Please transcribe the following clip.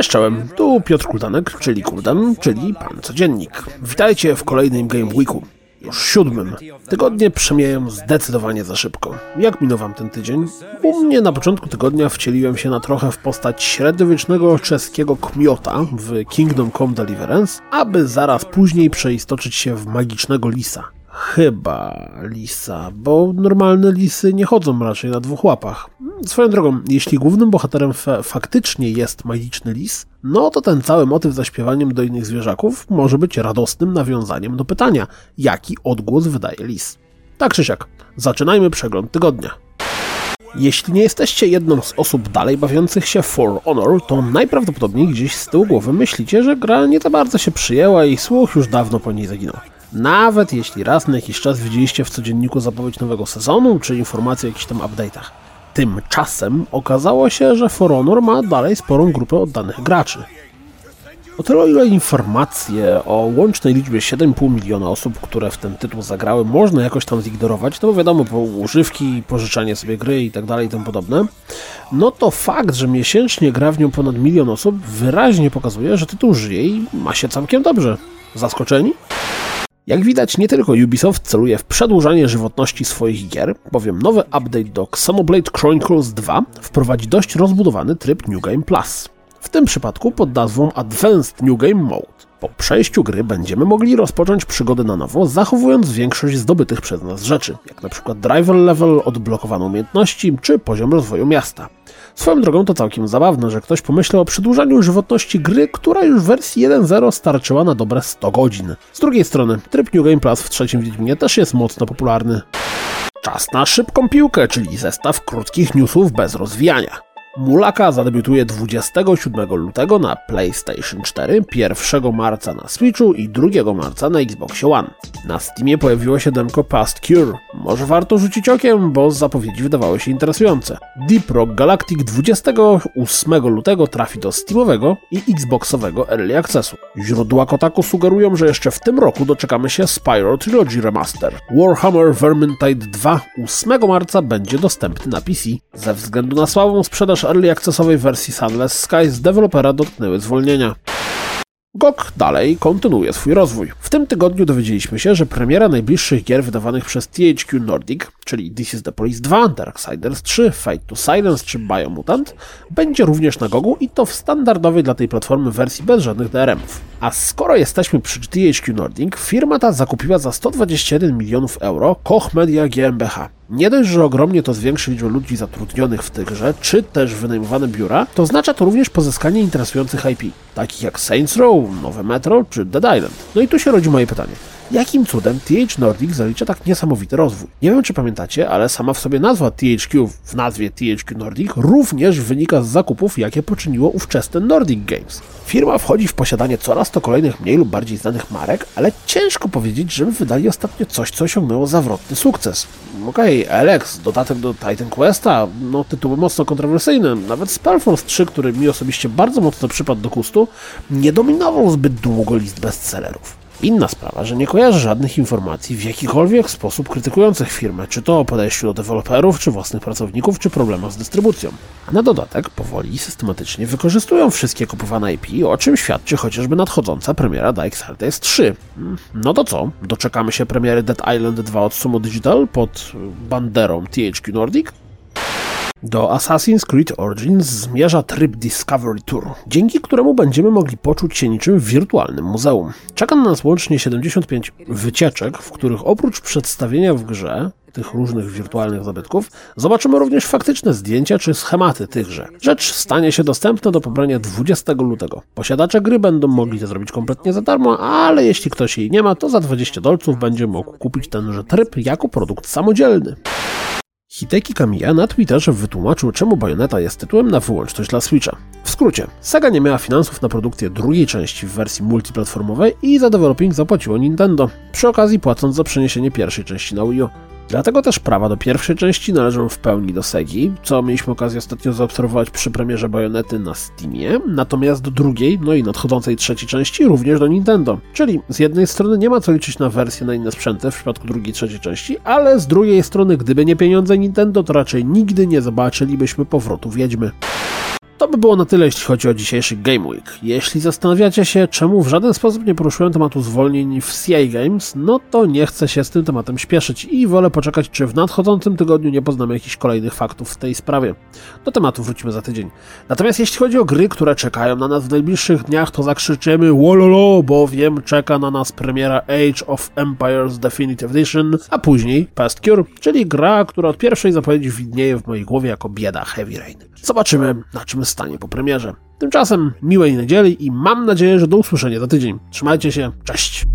Cześć czołem, tu Piotr Kuldanek, czyli Kuldan, czyli Pan Codziennik. Witajcie w kolejnym Game Weeku. Już siódmym. Tygodnie przemijają zdecydowanie za szybko. Jak minął wam ten tydzień? U mnie na początku tygodnia wcieliłem się na trochę w postać średniowiecznego czeskiego kmiota w Kingdom Come Deliverance, aby zaraz później przeistoczyć się w magicznego lisa. Chyba lisa, bo normalne lisy nie chodzą raczej na dwóch łapach. Swoją drogą, jeśli głównym bohaterem faktycznie jest magiczny lis, no to ten cały motyw zaśpiewaniem do innych zwierzaków może być radosnym nawiązaniem do pytania, jaki odgłos wydaje lis. Tak czy siak, zaczynajmy przegląd tygodnia. Jeśli nie jesteście jedną z osób dalej bawiących się For Honor, to najprawdopodobniej gdzieś z tyłu głowy myślicie, że gra nie za bardzo się przyjęła i słuch już dawno po niej zaginął. Nawet jeśli raz na jakiś czas widzieliście w codzienniku zapowiedź nowego sezonu, czy informacje o jakichś tam update'ach. Tymczasem okazało się, że For Honor ma dalej sporą grupę oddanych graczy. O tyle ile informacje o łącznej liczbie 7,5 miliona osób, które w ten tytuł zagrały, można jakoś tam zignorować, no bo wiadomo, po używki, pożyczanie sobie gry i tak dalej i tym podobne, no to fakt, że miesięcznie gra w nią ponad milion osób wyraźnie pokazuje, że tytuł żyje i ma się całkiem dobrze. Zaskoczeni? Jak widać, nie tylko Ubisoft celuje w przedłużanie żywotności swoich gier, bowiem nowy update do Xenoblade Chronicles 2 wprowadzi dość rozbudowany tryb New Game Plus. W tym przypadku pod nazwą Advanced New Game Mode. Po przejściu gry będziemy mogli rozpocząć przygody na nowo, zachowując większość zdobytych przez nas rzeczy, jak na przykład driver level, odblokowane umiejętności czy poziom rozwoju miasta. Swoją drogą to całkiem zabawne, że ktoś pomyślał o przedłużaniu żywotności gry, która już w wersji 1.0 starczyła na dobre 100 godzin. Z drugiej strony, tryb New Game Plus w trzecim Wiedźminie też jest mocno popularny. Czas na szybką piłkę, czyli zestaw krótkich newsów bez rozwijania. Mulaka zadebiutuje 27 lutego na PlayStation 4, 1 marca na Switchu i 2 marca na Xbox One. Na Steamie pojawiło się demko Past Cure. Może warto rzucić okiem, bo zapowiedzi wydawały się interesujące. Deep Rock Galactic 28 lutego trafi do Steamowego i Xboxowego Early Accessu. Źródła Kotaku sugerują, że jeszcze w tym roku doczekamy się Spyro Trilogy Remaster. Warhammer Vermintide 2 8 marca będzie dostępny na PC. Ze względu na słabą sprzedaż early accessowej wersji Sunless Sky z dewelopera dotknęły zwolnienia. GOG dalej kontynuuje swój rozwój. W tym tygodniu dowiedzieliśmy się, że premiera najbliższych gier wydawanych przez THQ Nordic, czyli This is the Police 2, Darksiders 3, Fate to Silence czy Biomutant, będzie również na GOGu i to w standardowej dla tej platformy wersji bez żadnych DRM-ów. A skoro jesteśmy przy THQ Nordic, firma ta zakupiła za 121 milionów euro Koch Media GmbH. Nie dość, że ogromnie to zwiększy liczbę ludzi zatrudnionych w tychże, czy też wynajmowane biura, to oznacza to również pozyskanie interesujących IP, takich jak Saints Row, nowe Metro czy Dead Island. No i tu się rodzi moje pytanie. Jakim cudem TH Nordic zalicza tak niesamowity rozwój? Nie wiem, czy pamiętacie, ale sama w sobie nazwa THQ w nazwie THQ Nordic również wynika z zakupów, jakie poczyniło ówczesne Nordic Games. Firma wchodzi w posiadanie coraz to kolejnych mniej lub bardziej znanych marek, ale ciężko powiedzieć, żeby wydali ostatnio coś, co osiągnęło zawrotny sukces. Okej, okay, Alex, dodatek do Titan Questa, no tytuły mocno kontrowersyjne. Nawet Spellforce 3, który mi osobiście bardzo mocno przypadł do gustu, nie dominował zbyt długo list bestsellerów. Inna sprawa, że nie kojarzę żadnych informacji w jakikolwiek sposób krytykujących firmę, czy to o podejściu do deweloperów, czy własnych pracowników, czy problemach z dystrybucją. A na dodatek powoli i systematycznie wykorzystują wszystkie kupowane IP, o czym świadczy chociażby nadchodząca premiera Darksiders 3. Hmm, no to co? Doczekamy się premiery Dead Island 2 od Sumo Digital pod banderą THQ Nordic? Do Assassin's Creed Origins zmierza tryb Discovery Tour, dzięki któremu będziemy mogli poczuć się niczym w wirtualnym muzeum. Czeka na nas łącznie 75 wycieczek, w których oprócz przedstawienia w grze tych różnych wirtualnych zabytków, zobaczymy również faktyczne zdjęcia czy schematy tychże. Rzecz stanie się dostępna do pobrania 20 lutego. Posiadacze gry będą mogli to zrobić kompletnie za darmo, ale jeśli ktoś jej nie ma, to za 20 dolców będzie mógł kupić tenże tryb jako produkt samodzielny. Hideki Kamiya na Twitterze wytłumaczył, czemu Bayonetta jest tytułem na wyłączność dla Switcha. W skrócie, Sega nie miała finansów na produkcję drugiej części w wersji multiplatformowej i za developing zapłaciło Nintendo, przy okazji płacąc za przeniesienie pierwszej części na Wii U. Dlatego też prawa do pierwszej części należą w pełni do Segi, co mieliśmy okazję ostatnio zaobserwować przy premierze Bajonety na Steamie, natomiast do drugiej, no i nadchodzącej trzeciej części również do Nintendo. Czyli z jednej strony nie ma co liczyć na wersję na inne sprzęty w przypadku drugiej, trzeciej części, ale z drugiej strony, gdyby nie pieniądze Nintendo, to raczej nigdy nie zobaczylibyśmy powrotu Wiedźmy. To by było na tyle, jeśli chodzi o dzisiejszy Game Week. Jeśli zastanawiacie się, czemu w żaden sposób nie poruszyłem tematu zwolnień w CI Games, no to nie chcę się z tym tematem śpieszyć i wolę poczekać, czy w nadchodzącym tygodniu nie poznamy jakichś kolejnych faktów w tej sprawie. Do tematu wrócimy za tydzień. Natomiast jeśli chodzi o gry, które czekają na nas w najbliższych dniach, to zakrzyczymy wololo, bowiem czeka na nas premiera Age of Empires Definitive Edition, a później Past Cure, czyli gra, która od pierwszej zapowiedzi widnieje w mojej głowie jako bieda Heavy Rain. Zobaczymy, na czym stanie po premierze. Tymczasem miłej niedzieli i mam nadzieję, że do usłyszenia za tydzień. Trzymajcie się, cześć!